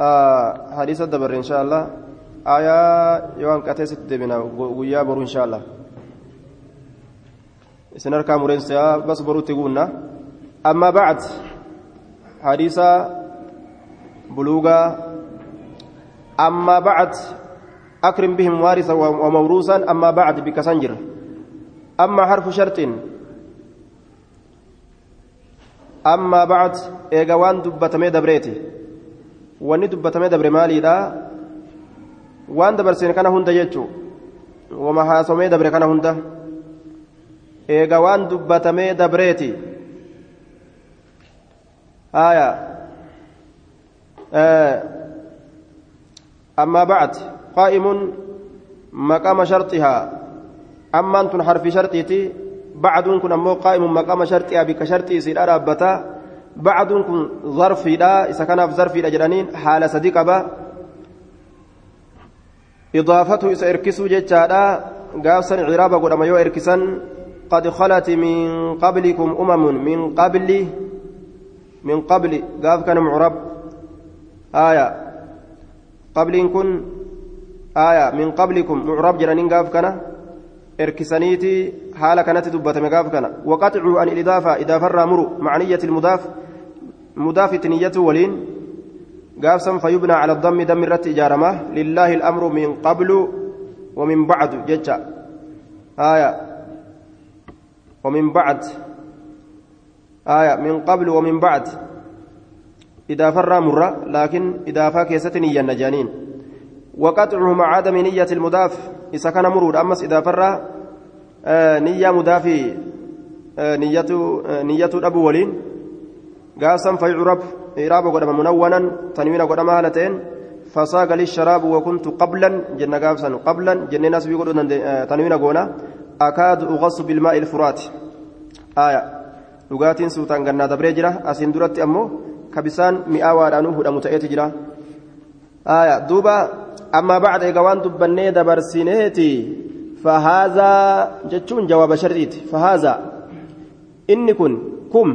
آه حديث الدبر إن شاء الله. آية يوان كاتيست دبنا ويا برو إن شاء الله. سنر كامورين سيا بس برو تقولنا. أما بعد حديث بلوغا. أما بعد أكرم بهم وارثا وموروثا. أما بعد بكسنجر. أما حرف شرط. أما بعد إيجا وان دبتمي دبريتي. مالي دا وان دبر سين كان هندا يجو وما حاسمي دبر كان هندا إيجا وان دبتمي دبريتي آية آه أما بعد قائم مقام شرطها أما أنتم حرف شرطيتي بعد كن أمو قائم مقام شرطها بك شرطي سير أرابتا بعد كن ظرفي لا إذا كان في ظرفي الأجرانين حال صديق أبا. إضافته إذا إركسوا جتشادا قافسا عرابا قد أما يو إركسا. قد خلت من قبلكم أمم من قبل من قبل قاف كان معرب. آية. قبل كن آية. من قبلكم معرب جرانين قاف كان إركسانيتي حال كانت دبتم قاف كان. وقطع عن الإضافة إضافة الرامر معنية المضاف. مضاف نية ولين قاف فيبنى على الضم دم الرت إجارمة. لله الأمر من قبل ومن بعد. ججا آية. ومن بعد. آية. من قبل ومن بعد. إضافة الرامر لكن إضافة كيست نية النجانين. وقطعه مع عدم نية المضاف. إذا كان مرود أمس إذا فر آه نية مضافي آه نية آه نية أبو ولين. قاسم فيعرب إعراب قدم منونا تنوين قدم هالتين فصاق لي الشراب وكنت قبلا جنة قابسا قبلا جنة ناس بيقولون تنوين قونا أكاد أغص بالماء الفرات آية dhugaatiin suutaan gannaa dabree jira asiin duratti ammoo kabisaan mi'aawaadhaanuu hudhamu ta'eeti jira. Duuba أما بعد إيقوان دبني دبرسينيتي فهذا جتشون جواب شرطيت فهذا إني كن كم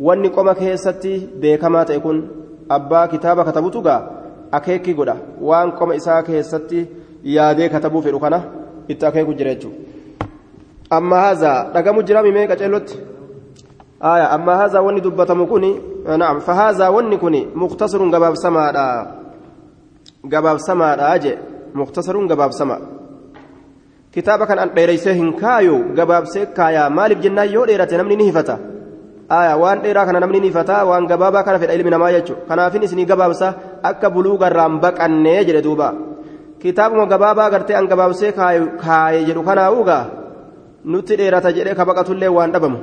واني قوم كيستي بيكما تكون أبا كتابة كتبتك أكيكي قدا وان قوم إساء كيستي يادي كتبوا في ركنا إتاكيكو جريتشو أما هذا رقم جرامي ميكا جلوت آية أما هذا واني دبتم كوني نعم فهذا واني كوني مختصر قباب سما gabaabsamaadha. Jee muktasaruun gabaabsama. Kitaaba kan an dheereysee hin kaayu gabaabsee kaayaa. Maaliif jennaan yoo dheerate namni ni hifata? Aya waan dheeraa kana namni ni hifata waan gabaabaa kana fedha ilmi namaa jechu kanaafin isinii gabaabsa akka buluugarraan baqannee jedhe duuba kitaabuma gabaabaa gartee an gabaabsee kaaye jedhu kanaa'uugaa nutti dheerata jedhee ka baqatullee waan dhabamu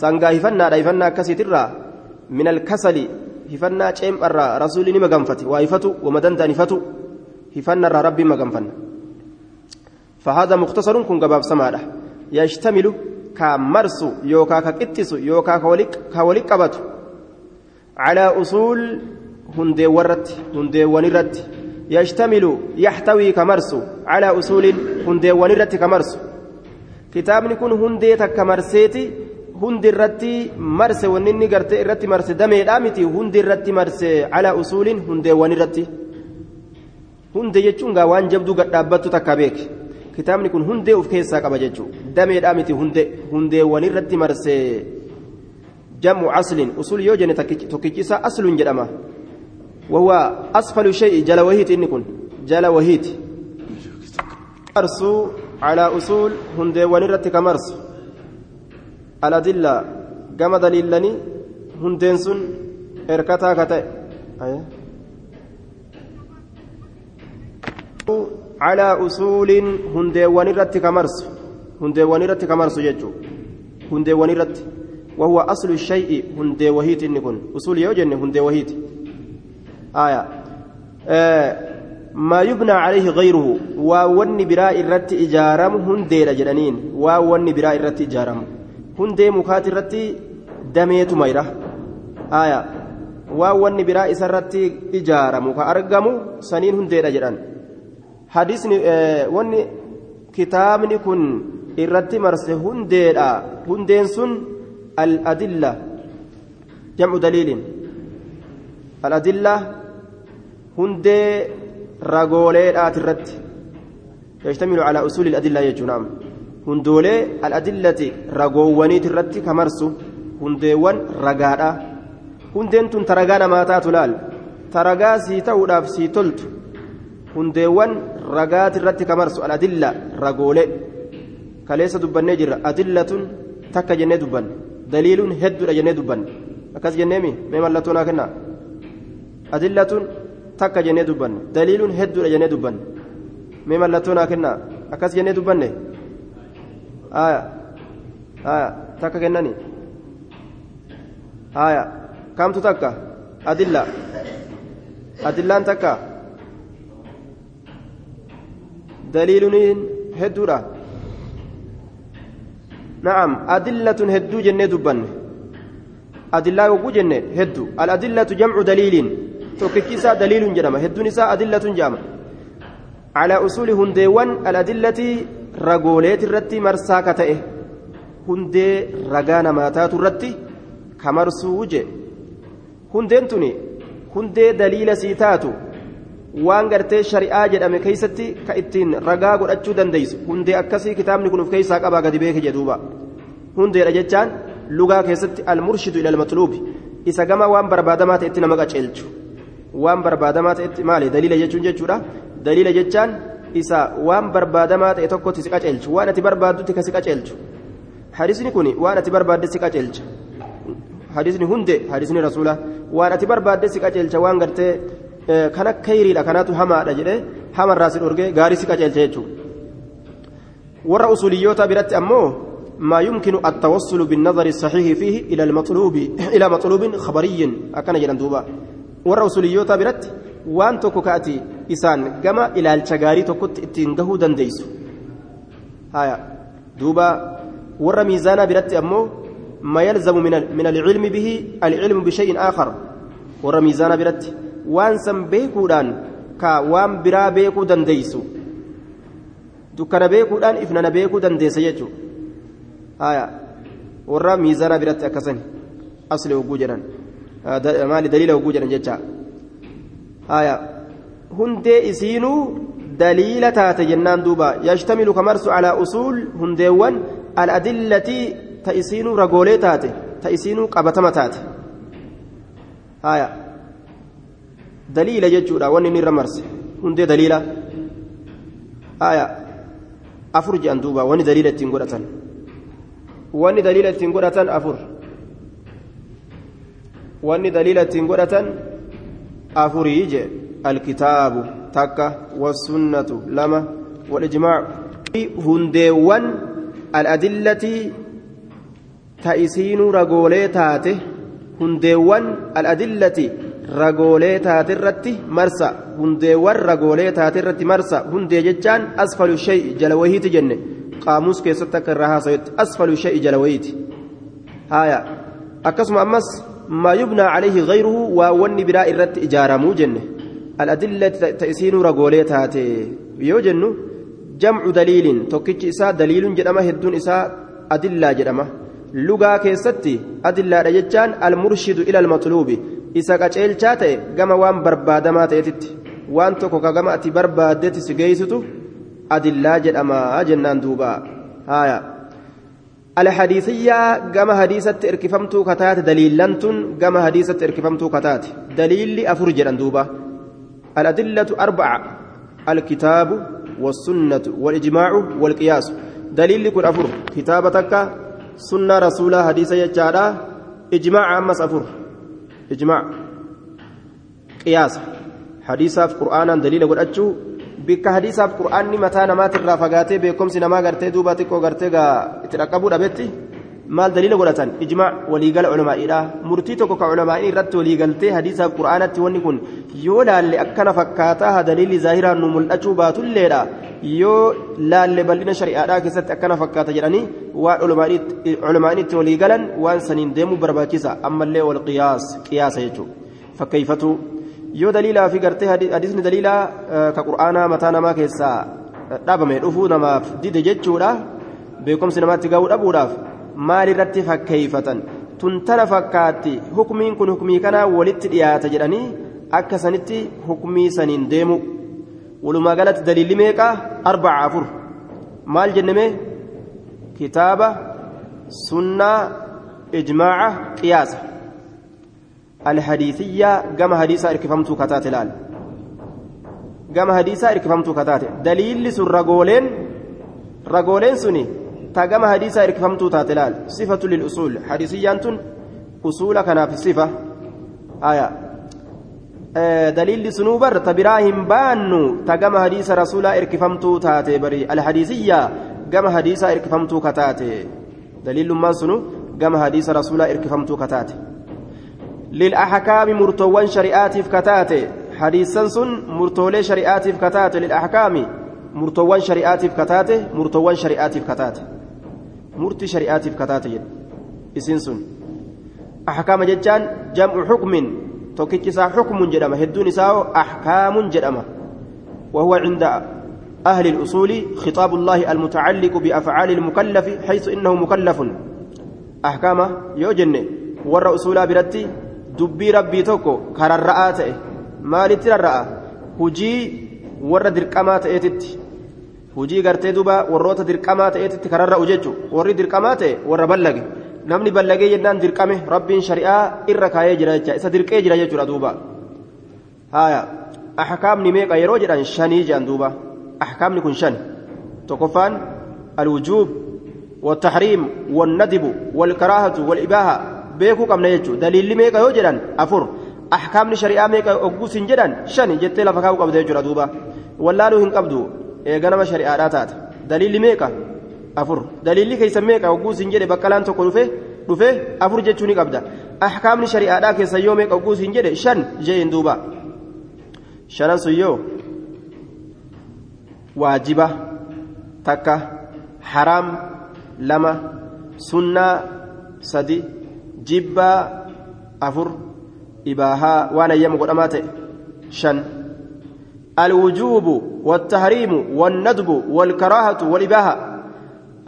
sangaa hifannaadha hifannaa akkasiitirraa min alkasali hifannaa ceem'arraa rasuulli nima ganfate waa hifatu wama danda'an hifatu hifannarraa rabbiin maganfanna فهذا مختصر كن جباب سمادة يشتمل ka marsu yookaa ka qixxisu yookaa ka walitti qabatu. Calaa usuul hundeewwarratti hundeewwanirratti yashtamilu yaxtawii ka marsu. Calaa usuulin hundeewwanirratti ka marsu. Kitaabni kun hundee takka marseeti. Hundirratti marse wanni inni gartee irratti marse dameedhaa miti hundirratti marse calaa usuulin hundeewwanirratti hunde jechuun gaa waan jabduu gadhaabbattu takka beeke. Kitaabni kun hundee of keessaa qaba jechuun dameedha miti hundeewwan irratti marse jamu aslin usul yoo jenne tokkichisa asluun jedhama وهو أسفل شيء جل وهيت إنكن جل وهيت أرسو على أصول هندي ونرت كمرس الأدلة كما دليلني هندنسون إركتا كتا calaa usuuliin hundeewwan irratti ka marsu hundeewwan irratti ka marsu jechuudha hundeewwan irratti wahuwa aslu shay'i hundee wahiiti inni kun usuul yoo jenne hundee wahiiti aayaa maa yubnaa calayhi gayruhu waa wanni biraa irratti ijaaramu hundeedha jedhaniin waa wanni biraa irratti ijaaramu hundee mukaati irratti dameetu mayra aayaa waa wanni biraa isarratti ijaaramu ka argamu saniin hundeedha jedhan hadisni eh, wanni kitaabni kun irratti marse hundeedha. Hundeen sun al-adilla jam'u daliilin. Al-adilla hundee ragooleedhaati irratti. يشتمل على أصول الأدلة يجنام هندولي الأدلة رغوانيت الرتي كمرسو هندوان رغادا هندنتن ترغانا ما تاتلال ترغا سيتاو داف سيتلت هندوان ragaati irratti kamarsu al-adilla ragoolee kaleessa dubbannee jirra adillatun takka jennee dubbanne daliiluun hedduudha jennee dubbanne akkas jenneemi mee mallattoo naa kennaa adillatun takka jennee dubbanne daliiluun hedduudha jennee dubbanne mee mallattoo naa kennaa akkas jennee dubbanne aya aya takka kennani aya kamtu takka adilla adillaan takka daliiluun hedduudha نعم أدلة هدو جنة دبن أدلة وقو جنة هدو الأدلة جمع دليل توككيسا دليل جنما هدو نساء أدلة جامع على أصول هنديوان الأدلة رقوليت الرتي مرساكة هندي رقانا ماتات الرتي كمرسوج هندين تني هندي دليل سيتاتو waan gartee shari'aa jedhame keeysatti ka ittiin ragaa godhachuu dandeeysu hundee akkasii kitaabni kun uf keeysaa qabaa gadi beeke jedhuuba hundeedha jechaan lugaa keessatti almurshidu ila almatluubi isa gama waan barbaadamaa ta'etti nama qaceelchu waan barbaadamaa ta'etti maali daliila jechuun jechuudha daliila jechaan isa waan barbaadamaa ta'e tokkotti si qaceelchu waan ati barbaaddutti ka si qaceelchu hadisni kun waan ati barbaadde si qaceelcha hadisni hunde hadisni rasuula waan ati barbaadde si qaceelcha waan gartee kan akka hiriidha kanaatu hamaadha jedhee hamarraa si dhorgee gaarii si qaceelcha jechuudha. Warra usuliyyoota biratti ammoo ما يمكن التوصل بالنظر الصحيح فيه إلى المطلوب إلى مطلوب خبري أكن جلن دوبا والرسوليوتا برت وان توكو كاتي إسان كما إلى الشجاري توكت تنجه دنديس هايا دوبا ور ميزانا برت أمو ما يلزم من من العلم به العلم بشيء آخر ور ميزانا برت waan san beekuudhaan ka waan biraa beekuu dandeeysu dukkana beekuudhaan ifnana beekuu dandeessa jechuudha warra miizaana biratti akkasani asli hogguu jedhan maali daliila hogguu jedhan jecha hundee isiinuu daliila taate jennaan duuba yashtamilu kamarsu calaa usuul hundeewwan al-adillatii ta isiinuu ragoolee taate ta isiinuu qabatama taate daliila jechuudha wanni inni irra marse hundee daliila aya afur jedhan duuba wanni daliila ittiin godhatan wanni daliila ittiin godhatan afur wanni daliila ittiin godhatan afurii je alkitaabu takka wasunnatu lama walijmaacu hundeewwan aladillati ta isiinuu ragoolee taate hundeewwan aladillati ragoolee taate irratti marsa hundeewwan ragoolee taate irratti marsa hundee jechaan asfalu shay'i jala wahiiti jenne qaamuus keessatti akka irraa haasawetti asfalu shay'i jala wahiiti haaya akkasuma ammas maa yubnaa calayhi gayruhu waa wanni biraa irratti ijaaramuu jenne aladillati ta'isiinuu ragoolee taate yoo jennu jamcu daliilin tokkichi isaa daliilun jedhama hedduun isaa adillaa jedhama lugaa keessatti adillaadha jechaan almurshidu ila almatluubi isa qaceelchaa ta'e gama waan barbaadamaa ta'etitti waan tokko ka gama ati barbaaddetti si geeysitu adillaa jedhamaa jennaan duuba haaya gama hadiisatti irkifamtuu kataate daliillantun gama hadiisatti irkifamtuu kataate daliilli afur jedhan duuba aladillatu arbaca alkitaabu والسنة والإجماع والقياس دليل كن أفر كتابتك سنة رسول حديث يجارة إجماع أمس أفر إجماع. قياس. حديثة في قرآن دليل قد أجو. بك حديثة في قرآن متى نمات الرافقاتي بكم سينما غرتي دوباتك وغرتي اترقبوا دبتي maal daliila godhatan ijmaac waliigala culamaa'iidha murtii tokko ka culamaa'ii irratti waliigaltee hadiisaaf qura'aanatti wanni kun yoo laalle akkana fakkaataa daliilli zaahiraan nu mul'achuu baatulleedha yoo laalle bal'ina shari'aadhaa keessatti akkana fakkaata jedhanii waan culamaa'in itti waliigalan waan saniin deemuu barbaachisa ammallee wal qiyaas qiyaasa jechuudha fakkeeffatu yoo daliilaa fi gartee hadiisni daliilaa ka qura'aanaa mataa namaa keessaa dhabame dhufuu namaaf dide jechuudha beekumsi namaatti gahuu dhabuudhaaf maalirratti fakkeeyfatan tuntana fakkaatti hukmiin kun hukmii kanaa walitti dhiyaata jedhanii akka sanitti hukmii saniin deemu. Walumaa galatti daliilli meeqaa arbaca afur. Maal jenneme kitaaba sunnaa ijmaaca qiyaasa. Alhadiisiyyaa gama hadiisaa irkifamtuu kataate laal? Gama hadiisaa irkifamtuu kataate. Daliilli sun ragooleen? Ragooleen suni irkifamtuu taate laal sifatu lilusuul hadiisiyyaan tun usuula kanaaf sifa aya daliilli sunuu bar ta biraa hin baannu ta gama hadiisa rasuulaa irkifamtuu taate bari alhadiisiyyaa gama hadiisaa irkifamtuu kataate daliillummaan sunu gama hadiisa rasuulaa irkifamtuu kataate للأحكام مرتوان شريعاتف كتاتي حديثا سن مرتولي شريعاتف كتاتي للأحكام مرتوان شريعاتف كتاتي مرتوان شريعاتف كتاتي مرتي شريعاتف كتاتي اسن سن أحكام ججان جمع حكم توكيكسا حكم جدما هدون نساو أحكام جدما وهو عند أهل الأصول خطاب الله المتعلق بأفعال المكلف حيث إنه مكلف أحكام يوجن ور أصولا برتي dubbii rabbii tokko kararra'aa ta'e maalitti rarra'a? Hujii warra dirqamaa ta'eetitti. Hujii gartee duba warroota dirqamaa ta'eetitti kararra'u jechuun warri dirqamaa ta'e warra ballage namni ballagee jennaan dirqame rabbiin shari'aa irra kaayee jira jecha isa dirqee jira jechuudha duuba haaya ahkaamni meeqa yeroo jedhan shanii jedhan duuba ahkaamni kun shan tokkoffaan alwujuub والتحريم والندب والكراهة والإباحة daliilli meeqa yoo jedhan afur ahkaamni shari'aa meeqa ogguus hin jedhan shani jettee lafa kaa'uu qabda jechuudha duuba wallaaluu hin qabdu eeganama shari'aadhaa taata daliilli meeqa afur daliilli keessa meeqa ogguus hin jedhe baqqalaan tokko dhufe dhufe afur jechuu ni qabda ahkaamni shari'aadhaa keessa yoo meeqa ogguus hin jedhe shan jeen duuba shanan sun yoo waajiba takka haraam lama sunnaa sadi jibbaa afur ibaahaa waan ayyamu godhamaa ta'e shan الوجوب والتحريم والندب والكراهة والإباحة.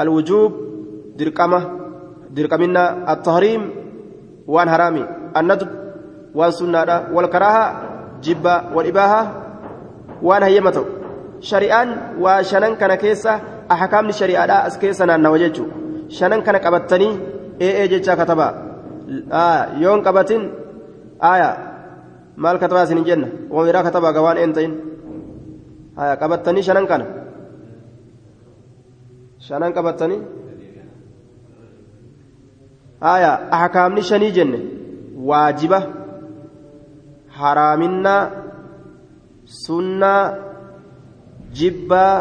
الوجوب درقمة درقمنا التحريم وان حرامي. الندب وان سنة والكراهة جبة والإباحة وان هيمته شريان وشنن كان كيسة أحكام الشريعة أسكيسة نوججو شنن كان قبطني إيه إيه جيتشا كتبا. yoon qabatin aya maal katabaa isin jenna wamiraa katabaa gawaan een ta'in aya qabattanii shanan kana. Shanan qabattanii? Aya ahkaamni shanii jenne waajiba haraaminaa sunnaa jibbaa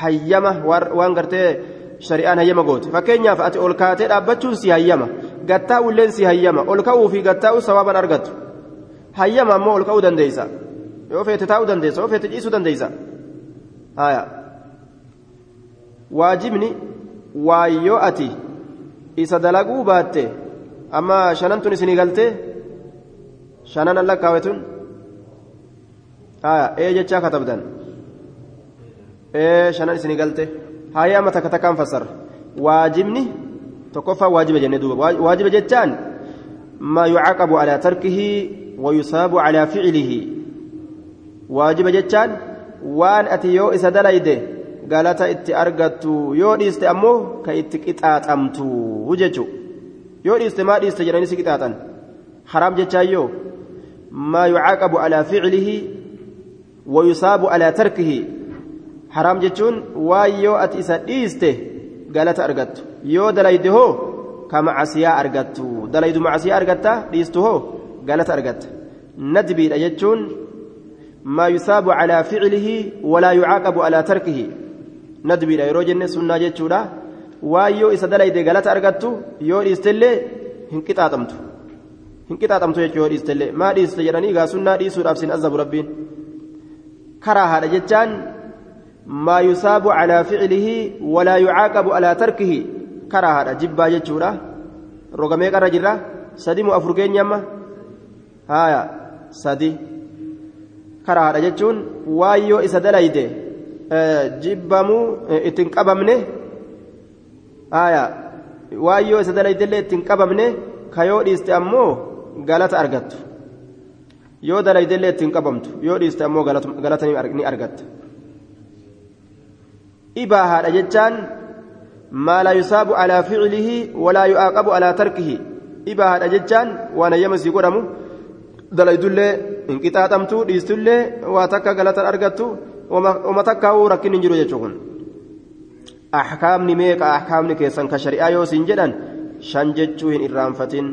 hayyama waan gartee shari'aan hayyama goote. Fakkeenyaaf ati ol kaatee dhaabbachuun si hayyama gattaa'ulleen si hayyama ol ka'uu fi gattaa'u sawaaban argattu. Hayyama ammoo ol ka'uu dandeeysa yoo feete taa'uu dandeessa yoo feete ciisuu dandeeysa haya waajibni waayyoo ati isa dalaguu baatte amma shanan tun isinii galtee shanan alla kaawetun haya ee jechaa katabdan ee shanan isinii galte hayyama takka takkaan fassara waajibni tokkoffaa waajiba jennee duuba waajiba jechaan maa yucaqabu alaa tarkihi wayusaabu alaa ficilihi waajiba jechaan waan ati yoo isa dalayde galata itti argattu yoo dhiiste ammoo ka itti qixaaxamtu jechu yoo dhiiste maa dhiiste jedhanii si qixaaxan haraam jechaan yoo maa yucaqabu alaa ficilihi wayusaabu alaa tarkihi haraam jechuun waan yoo ati isa dhiiste galata argattu yoo dalayde hoo ka macasiyaa argattu dalaydu macasiyaa argatta dhiistu hoo galata argatta nadbiidha jechuun calaa ficilihi walaa yucaaqabu alaa tarkihi nadbiidha yeroo jenne sunnaa jechuudha waan yoo isa dalayde galata argattu yoo dhiistellee hin qixaaxamtu hin qixaaxamtu jechuu yoo dhiistellee maa dhiiste jedhanii gaa sunnaa dhiisuudhaaf sin azabu rabbiin karaa haadha jechaan ما يثاب على فعله ولا يعاقب على تركه كراهة جبا جتشورا رقمي قرى جرا سدي مؤفرقين يما هايا سدي karaadha jechuun waan yoo isa dalayde jibbamuu ittiin qabamne waan yoo isa dalaydellee ittiin qabamne kayoo dhiiste ammoo galata argattu. Yoo dalaydellee ittiin qabamtu yoo dhiiste ammoo galata ni argatta ibaahaadha jechaan maalaa yusaabu alaa ficilihii walaa yu'aaqabu alaa tarkihii ibaa haadha jechaan waan ayyamasii godhamu dalaydullee hin qixaaxamtu dhiistullee waa takka galatan argattu oma takkaa'uu rakkin hin jiru jechuun. Kun axkaamni meeqa axkaamni keessan ka shari'aa yoo siin jedhan shan jechuu hin irraanfatin.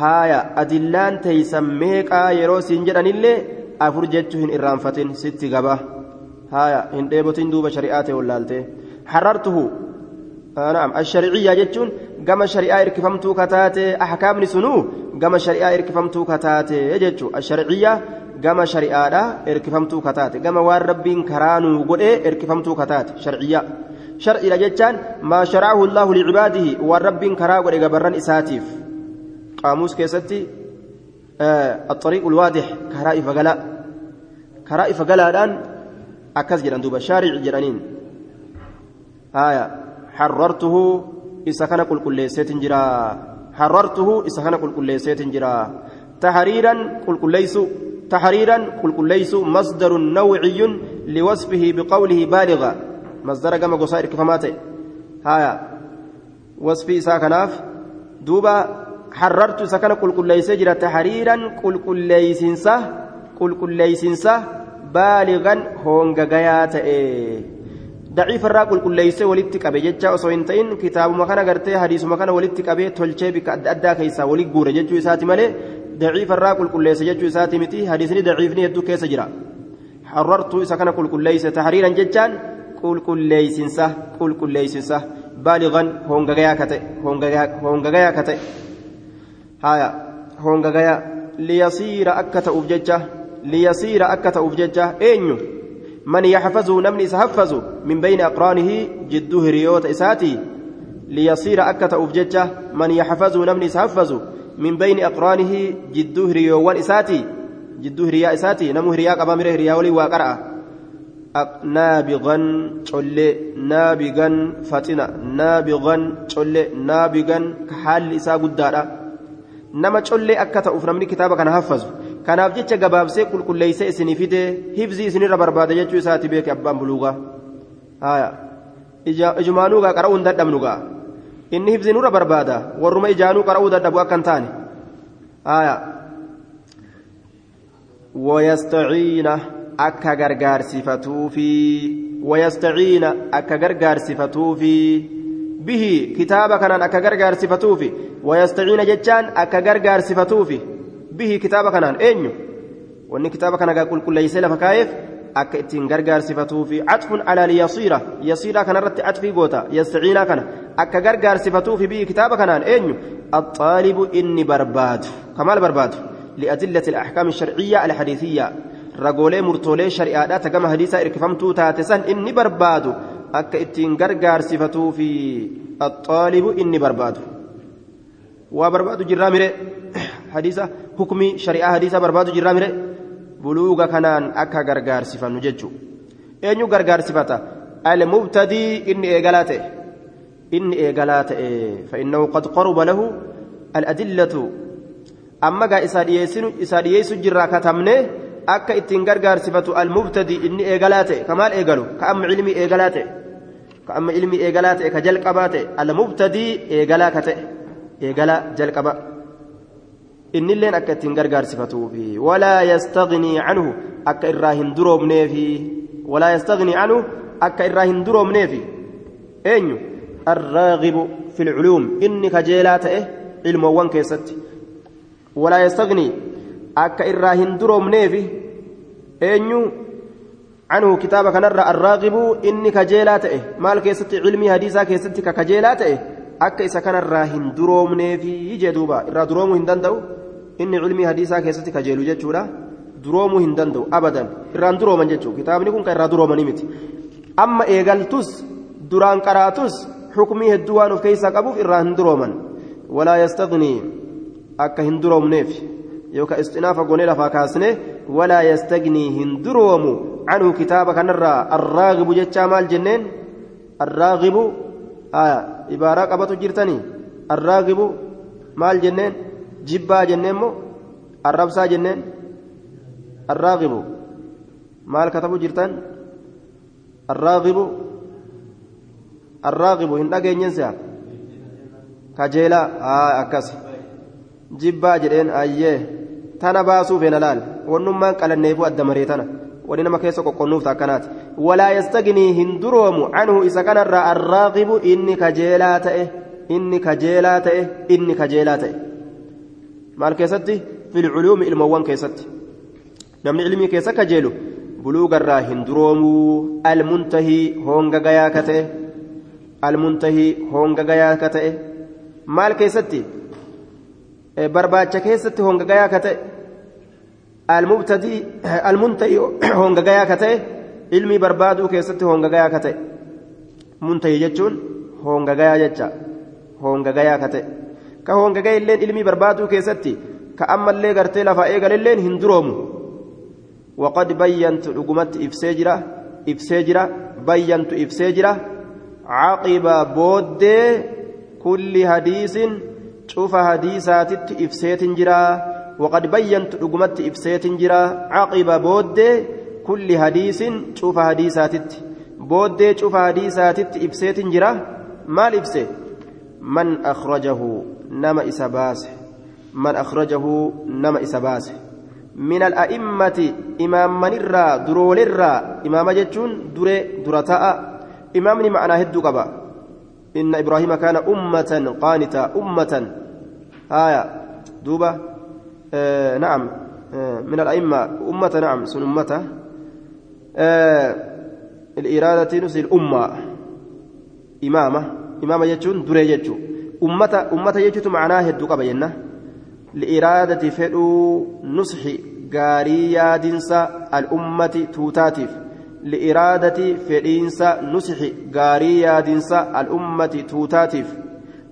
Haaya adillaan teeysan meeqaa yeroo siin jedhanillee afur jechuu hin irraanfatin sitti gaba. Haaya hin dheebotin duuba shari'aa ta'e wallaaltee harartuhu naam ashari'iyyaa jechuun gama shari'aa hirkifamtuu kataate axkaamni sunuu أحكام سنو كما شريعة إركفمتو كتاتي جتو الشرعية كما شريعة إركفمتو كتاتي كما والربين كرانو قد إركفمتو كتاتي شرعية شرعية جتان ما شرعه الله لعباده والربين كراغو إقبران إساتيف قاموس كيستي آه الطريق الواضح كرائف قلاء كرائف قلاء الآن أكز جران دوبا شارع جرانين آية حررته إذا كان كل سيت جرا حررته إذا كان كل كل سيت جرا تحريرا كل كل ليس تحريرا كل كل ليس مصدر نوعي لوصفه بقوله بالغا مصدر كما قصائر كفماته هايا وصفي إذا كناف دوبا حررت كان كل كل ليس جرا تحريرا كل كل ليسنسه كل كل ليسنسه بالغا هونغا غياته daciifa irraa qulqulleeysee walitti qabe jecha osoo hin ta'in kitaabuma kana gartee hadiisuma kana walitti qabee tolchee bika adda addaa keessaa wali guure jechuu isaati malee daciifa irraa qulqulleesse jechuu isaati miti hadiisni daciifni hedduu keessa jira harartuu isa kana qulqulleeyse tahriiran jechaan qulqulleeysinsa qulqulleeysinsa baaligan hongagayaa kate hongagayaa kate haya hongagayaa liyasiira akka ta'uuf jecha liyasiira akka ta'uuf jecha eenyu من يحفظه نمني سحفظه من بين أقرانه جده هريوت إساتي ليصير أكة أفججة من يحفظه نمني سحفظه من بين أقرانه جده هريوان إساتي جده هريا إساتي نمو هريا قبامر هريا ولي وقرأ نابغا تشولي نابغا فتنا نابغا تشولي نابغا كحال إسا قدارا. نما تشولي أكة أفنمني كتابك أنا حفظه. Kanaaf jecha gabaabsee qulqulleeysee isinii fide hifzii isinirra barbaada jechuu isaati beeke abbaan buluugaa ijumaanuugaa qara'uu hin dadhabnugaa inni hifzii nurra barbaada warruma ijaanuu qara'uu dadhabu akka hin taane wayastaciina akka gargaarsifatuufi wayastaciina akka gargaarsifatuufi bihi kitaaba kanaan akka gargaarsifatuufi wayastaciina jechaan akka gargaarsifatuufi bihi kitaaba kanaan eenyu wanni kitaaba kana qulqulleeysee lafa kaa'eef akka ittiin gargaarsifatuu fi catfun alaa liyasiira yasiiraa kanarratti catfii goota yastaciinaa kana akka gargaarsifatuu fi bihi kitaaba kanaan eenyu axaalibu inni barbaadu kamaal barbaadu liadillati alaxkaam alsharciyya alxadiisiyya ragoolee murtoolee shari'aadhaa tagama hadiisaa irkifamtuu taate san inni barbaadu akka ittiin gargaarsifatuu fi axaalibu inni barbaadu waa barbaadu jirraa mire hadiisa hukmii shari'aa hadiisa barbaadu jirraa mire? Buluuga kanaan akka gargaarsifannu jechuu eenyu gargaarsifata almubtadii inni eegalaa ta'e. Inni eegalaa ta'e fa'innahu qad qaruba lahu aladillatu. Amma gaa isaa dhiyeessu jirraa katamne akka ittiin gargaarsifatu almubtadii inni eegalaa ta'e kamaal eegalu? Ka amma ilmii eegalaa ta'e. Ka amma ilmii eegalaa ta'e ka jalqabaa ta'e. Almubtadii eegalaa ka ta'e. Eegalaa jalqaba innilleen akka ittiin gargaarsifatuufi walaa yastagnii canhu akka irraa hin duroomneefi walaa yastagnii canhu akka irraa hin duroomneefi eenyu arraagibu fi lculuum inni kajeelaa ta'e ilmoowwan keessatti walaa yastagnii akka irraa hin duroomneefi eenyu arraagibu inni kajeelaa ta'e maal keessatti cilmii hadiisaa keessatti ka kajeelaa ta'e akka isa kanarraa hin duroomneefi jee duuba irraa duroomuu hin danda'u inni cilmii hadiisaa keessatti kajeelu jechuudha. Duroomuu hin danda'u abadan. Irraan durooman jechuudha kitaabni kun kan irraa duroomanii miti. Amma eegaltus duraan qaraatus xukumii hedduu waan of keessaa qabuuf irraa hin durooman. Walaa yastagnii akka hin duroomneef yookaan istinaafa goonee lafaa kaasne walaa yastagnii hin duroomu. Canhu kitaaba kanarraa arraagibu jechaa maal jenneen? Arraagibu ibaaraa qabatu jirtanii? Arraagibu maal jenneen jibbaa jennee immoo arrabsaa jenneen? Arraaqibu. Maal katabu jirtan? Arraaqibu. Arraaqibu hin dhageenyensa kajeelaa haa akkas. Jibbaa jedheen ayyee. Tana baasuuf hin alaal. Wannummaan qalanneefuu adda maree tana. Wani nama keessa qoqqonnuuf takkanaati walaa yastagnii hin duroomu canhu isa kanarraa arraaqibu inni kajeelaa ta'e inni kajeelaa ta'e inni kajeelaa ta'e. Maal keessatti filculuumi ilmowwan keessatti namni ilmii keessa kajeelu buluugarraa hin duroomuu almuntahii honga gayaa ka ta'e almuntahii honga gayaa ka ta'e maal keessatti barbaacha keessatti honga gayaa ka ta'e almuntahii honga gayaa ka ta'e ilmii barbaaduu keessatti honga gayaa ka ta'e muntahii jechuun honga gayaa jecha honga gayaa ka ta'e ka honga gaya illeen ilmii barbaaduu keessatti ka ammallee gartee lafaa eegalilleen hin duroomu. وقد بينت لقمت إفساجرة إفساجرة بينت إفساجرة عقب بود كل حديث شوف حديثات إفسات جرا وقد بينت لقمت إفسات جرا عقب بود كل حديث شوف حديثات بود شوف حديثات إفسات جرا ما الإفسات من أخرجه نما إسباس من أخرجه نما إسباس من الأئمة إمام من الرا درول الرا إمام جتون دري درتاء إمام معنى هدو قبا إن إبراهيم كان أمة قانتا أمة آية دوبة آه نعم آه من الأئمة أمة نعم سن أمته آه الإرادة نسي الأمة إمامة إمامة جتون دري جتون أمة أمة جتون معناه هدو قبا ينه لإرادة فدو نصح غاري يادنسا الأمة توتاتيف لإرادة فدينسا نصح غاري يادنسا الأمة توتاتيف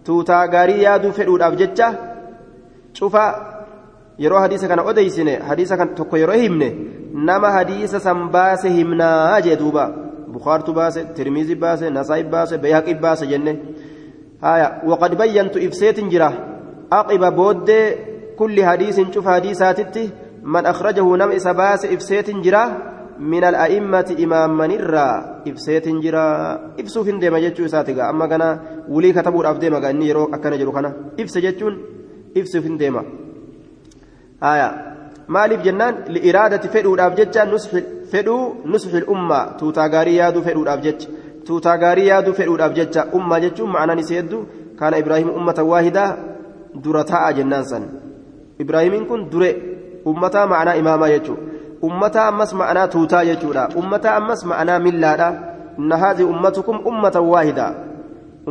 توتا غاري يادو فدو الأبججة شوفا yeroo hadiisa kana odeysine hadiisa kan tokko yeroo himne nama hadiisa san baase himnaa jee duuba bukaartu baase tirmizi baase nasaa'i baase bayhaqi baase jenne هايا وقد بينت إفسيت جرا أقب بود كل حديث شوف حديثاتي من أخرجه نم إسباس إفسيت جرا من الأئمة إمام من الرا إفسيت جرا إفسو فين ديما جتشو ساتيقا أما كان ولي كتبوا الأف ديما كان يرو أكان جرو كان إفس جتشون إفسو فين ديما هايا maaliif jennaan li'iraadati fedhuudhaaf jecha nusfi fedhuu nusfi ummaa tuutaa gaarii yaaduu fedhuudhaaf jecha tuutaa gaarii yaaduu fedhuudhaaf jecha ummaa jechuun ma'anaan isii hedduu kaana ibraahim ummata waahidaa dura taa'a jennaan san ibraahimiin kun dure ummataa ma'anaa imaamaa jechuudha ummataa ammas ma'anaa tuutaa jechuudha ummataa ammas ma'anaa millaadha inna haadhi ummatukum ummata waahidaa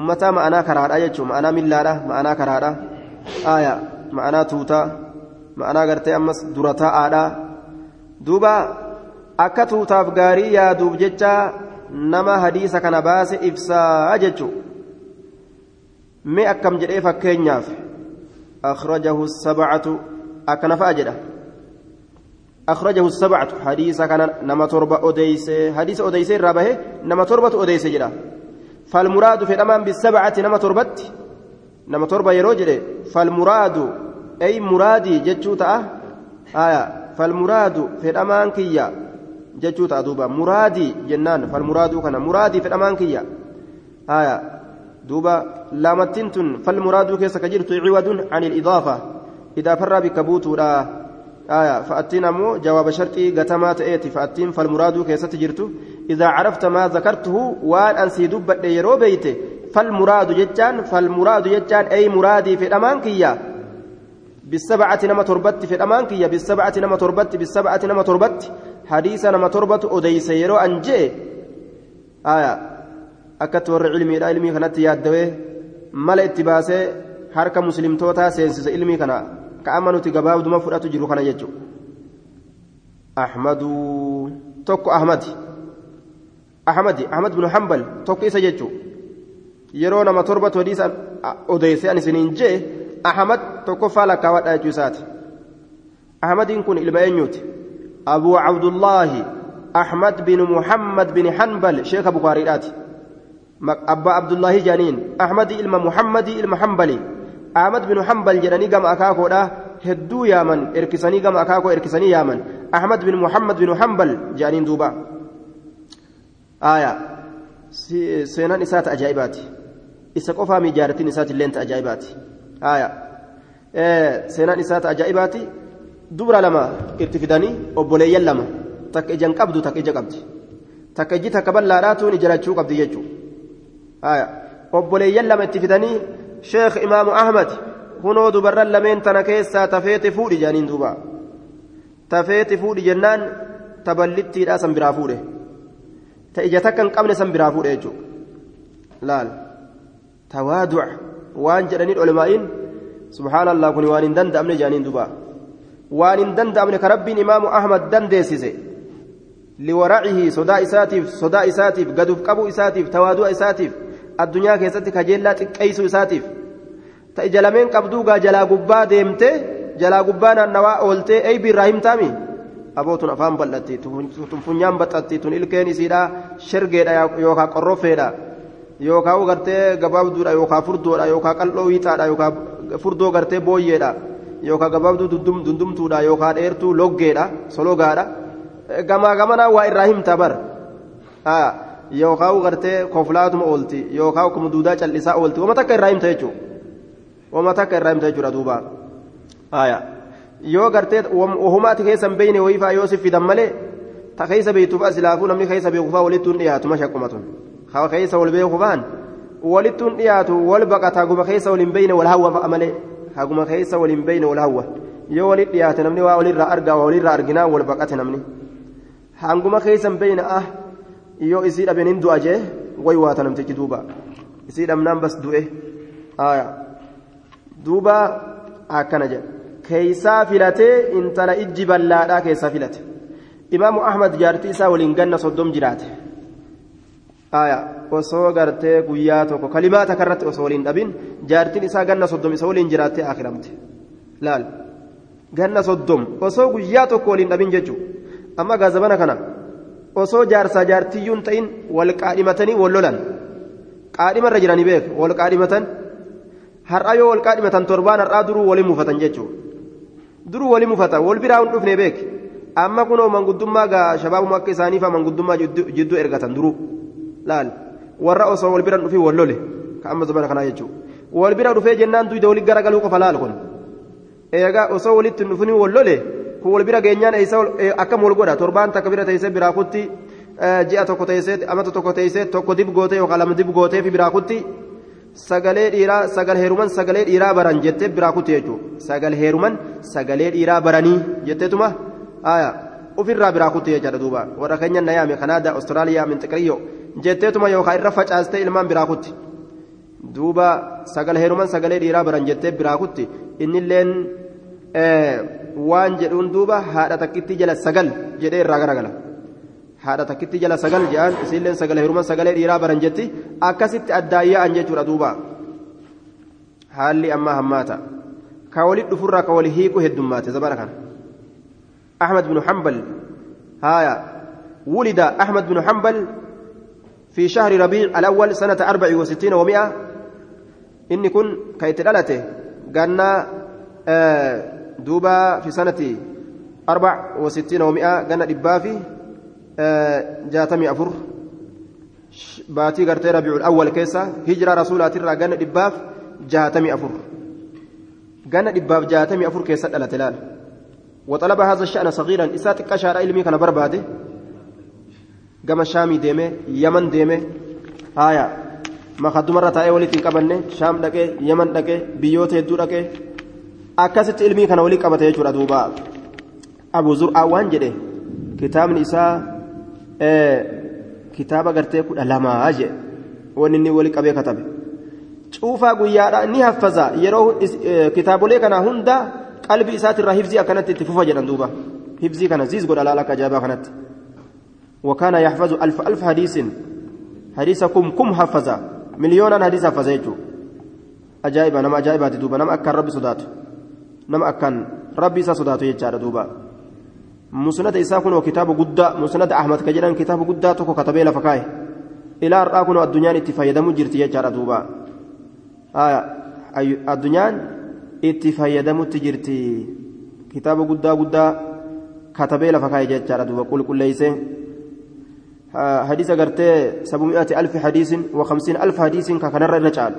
ummataa ma'anaa karaadha jechuudha ma'anaa millaadha ma'anaa karaadha aaya ma'anaa tuutaa ma'anaa gartee ammas dura taa'aadha duuba akka tuutaaf gaarii yaaduuf jecha nama hadiisa kana baase ibsaa jechuudha mee akkam jedhee fakkeenyaaf. أخرجه السبعة أكنف أجده أخرجه السبعة حديث كان نما تربة أديس حديث أديس رابه نما تربة أديس جدا فالمراد في الأمان بالسبعة نما تربت نما تربة يروجل فالمراد أي مرادي جتشوتا آية فالمراد في الأمان كيا جتشوتا دوبا مرادي جنان فالمراد كان مرادي في الأمان كيا آية دوبا لامتين تن فالمراد كيس كجرت عوض عن الإضافة إذا فر بكبوت آية فأتين أمو جواب شرطي قتمات إيتي فأتين فالمراد كيس تجرت إذا عرفت ما ذكرته وأن أنسي دبت يرو بيته فالمراد جتان فالمراد جتان أي مرادي في الأمان كيا بالسبعة نما تربت في الأمان كيا بالسبعة نما تربت بالسبعة نما تربت حديث نما تربت أديس يرو أنجي آية akkatti warra ilmiidha ilmii kanatti yaaddawee mala itti baasee harka muslimtootaa seensise ilmii kana ka amma nuti gabaabduma fudhatu jiru kana jechuudha ahmaduu tokko ahmadi ahmadi ahmad bin hambal tokko isa jechuudha yeroo nama torbatu hadiisa odeesse ani isiniin jee ahmad tokkoffaa lakkaawwadha jechuu isaati ahmadiin kun ilma eenyuuti abuu cabdullaahi ahmad bin muhammad bin hanbal sheeka bukaariidhaati أبا عبد الله جانين أحمد إلما محمد إلما حنبلي. أحمد بن حنبل جراني قام أكاكو دا هدو يامن إركساني قام أكاكو إركساني يامن. أحمد بن محمد بن حنبل جانين دوبا. آية. سينان إسات أجائباتي. إسا قفا مجارتين إسات اللين أجائباتي آية. إيه سينان إسات أجائباتي. دبر لما اتفداني أبوليا لما تك إجان قبدو تك إجا قبدي تك إجي تك بلاراتون إجراتشو قبدي يجو آية أبوليا لما اتفداني شيخ إمام أحمد hunoo dubarran lameen tana keessaa tafeete fuudhi jaaniin duuba tafeete fuudhi jennaan taballittiidhaa san biraa fuudhe ta ija takka hin qabne san biraa fuudhe jechuudha laal tawaaduc waan jedhaniin olmaa'iin subhaanallah kun waan hin danda'amne jaaniin duuba waan hin danda'amne ka rabbiin imaamu ahmad dandeessise liwaracihi sodaa isaatiif sodaa isaatiif gaduuf qabuu isaatiif tawaadu'a isaatiif addunyaa keessatti kajeellaa xiqqeessuu isaatiif ta ija lameen qabduu gaa jalaa gubbaa deemte jalaa gubbaa naannawaa ooltee eeybii irraa himtaami abootun afaan bal'atti tun funyaan baxxatti tun ilkeen isiidha shergeedha yookaan qorrofeedha yookaan gartee gabaabduudha yookaan furdoodha yookaan qal'oo wiixaadha yookaan furdoo gartee booyyeedha yookaan gabaabduu dundumtuudha yookaan dheertuu loggeedha sologaadha gamaa gamanaa waa irraa himta bar yookaan gartee koflaatuma oolti yookaan akkuma duudaa callisaa oolti wama takka irraa himta jechuudha. wama takka irraa himta jechuudha duuba yoo gartee wahumaati keessan beeyne wayiifaa yoo si fidan malee ta keessa beeytuuf asilaafuu namni keessa beekufaa walittuun dhiyaatu mashaqqumatun haa keessa wal beekufaan walittuun dhiyaatu wal baqata haguma keessa wal hin beeyne wal hawwa malee haguma keessa wal hin beeyne wal hawwa yoo walit dhiyaate namni waa walirraa argaa waa walirraa arginaa wal baqate namni hanguma keessa hin beeyne ah yoo isii dhabeen hin du'a jee way waata namtichi duuba isii dhabnaan bas du'e duuba akkana jedha keeysaa filatee intala ijji ballaadhaa keessaa filate imaamu ahmad jaartii isaa waliin ganna soddom jiraate osoo gartee guyyaa tokko kalimaa takarratti osoo waliin dhabin jaartiin isaa ganna soddom isa waliin jiraattee akiramte laal ganna soddom osoo guyyaa tokko waliin dhabin jechuu amma gaazabana kana osoo jaarsaa jaartiyyuun ta'in wal qaadhimatanii wal lolan qaadhimarra jiranii beek wal qaadhimatan har'a yoo wal qaadhimatan torbaan har'aa duruu waliin mufatan jechuudha duruu waliin mufata wal biraa hin dhufne beek amma kunoo manguddummaa shabaabuma akka isaanii fa'a manguddummaa jidduu ergatan duruu laal. Warra osoo wal bira dhufii wal lole. Ka amma zamana kanaa jechuudha. Wal bira dhufee jennaan duyda walitti garagaluu qofa laal kun? Eegaa osoo walitti dhufin wal lole kun wal bira geenyaan eessa akkam wal godha? Torbaan takka bira teessee biraa kutti ji'a tokko teessee amata tokko teessee tokko dib gootee yookaan lama dib gootee fi biraa kutti. sagalee dhiiraa sagal heeruman sagalee dhiiraa baran jettee biraa kutte jechuudha. Sagal heeruman sagalee dhiiraa baranii jetteetuma ofirraa biraa kutte jechaadha duuba. Warra keenya nayaame kanaadaa awustiraaliyaa minxiqiriyyo jetteetuma yookaan irra facaastee ilmaan biraa kutti duuba sagal heeruman sagalee dhiiraa baran jettee biraa kutti innilleen waan jedhuun duuba haadha takkitti jala sagal jedhee irraa garagala. haadha takkitti jala sagal jedhan isiilleen sagale hiruman sagalee dhiiraa baran jetti akkasitti addaayya'an jechuudha duuba haalli ammaa hammaata ka walit dhufurraa ka wali hiiku heddummaate zabana kana أحمد بن حنبل هايا ولد أحمد بن حنبل في شهر ربيع الأول سنة أربع وستين ومئة إني كن كيت لالته قلنا آه دوبا في سنة أربع وستين ومئة قلنا دبافي jaatamii afur baatii gartee rabiicul awwal keessa hijira rasuulaatirraa ganna dhibbaaf jaatamii afur ganna dhibbaaf jaatamii afur keessa dhalate laal وطلب هذا الشأن صغيرا إسات كشار علمي كان برباده شامي ديمه يمن ديمه هايا ما خدو مرة تاي ولي تنقبنه شام دكه يمن دكه بيوت هدو دكه أكست علمي كان ولي قبته يجور دوبا أبو زرع وان جده كتاب نساء kitaaba gartee kudha lamaa jee wanni inni wali qabee katabe cuufaa guyyaadha ni haffaza yeroo kitaabolee kana hunda qalbii isaatirraa hifzii akkanatti itti fufa jedhan duuba hifzii kana ziis godha laala akka ajaa'ibaa kanatti وكان يحفظ ألف ألف حديث. حديثكم كم حفظ؟ مليونا حديث حفظ يجو أجائب نما أجائبات دوبا نما أكن ربي صدات. نما أكن ربي صدات يجار دوبا. مسند إساء كن وكتاب قد مسند أحمد كجران كتاب قد تكو كتبه لفكاي. إلى أرآ كن الدنيا اتفايدة مجرت يجار دوبا. آية الدنيا اتفايدة متجرت كتاب قد قد katabee lafa kaa'e jechaadha duuba qulqulleeysee حديث قرتي سبعمائة ألف حديث وخمسين ألف حديث ككنر الرجال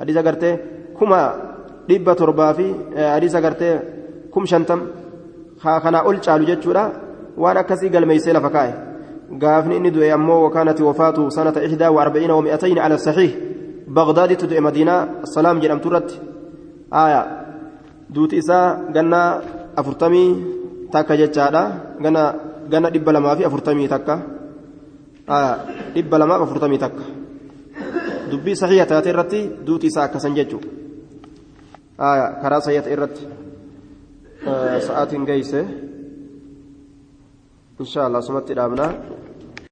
حديث قرتي كما dhibba torbaa fi hadiisa gartee kum shantam kanaa ol caalu jechuudha waan akkasii galmeeysee lafa kaa'e gaafni inni du'e ammoo wakaanati wafaatu sanata ihdaa wa arba'iina wa mi'atayni ala saxiih bagdaaditti du'e madiinaa salaam jedhamtu irratti aya duuti isaa ganna afurtamii takka jechaadha ganna dhibba lamaa fi afurtamii takka dhibba lamaaf afurtamii takka dubbii saxiiha taate irratti duuti isaa akkasan jechuudha سيئة إرت آه ساعات جيسة إن شاء الله سمت الأبناء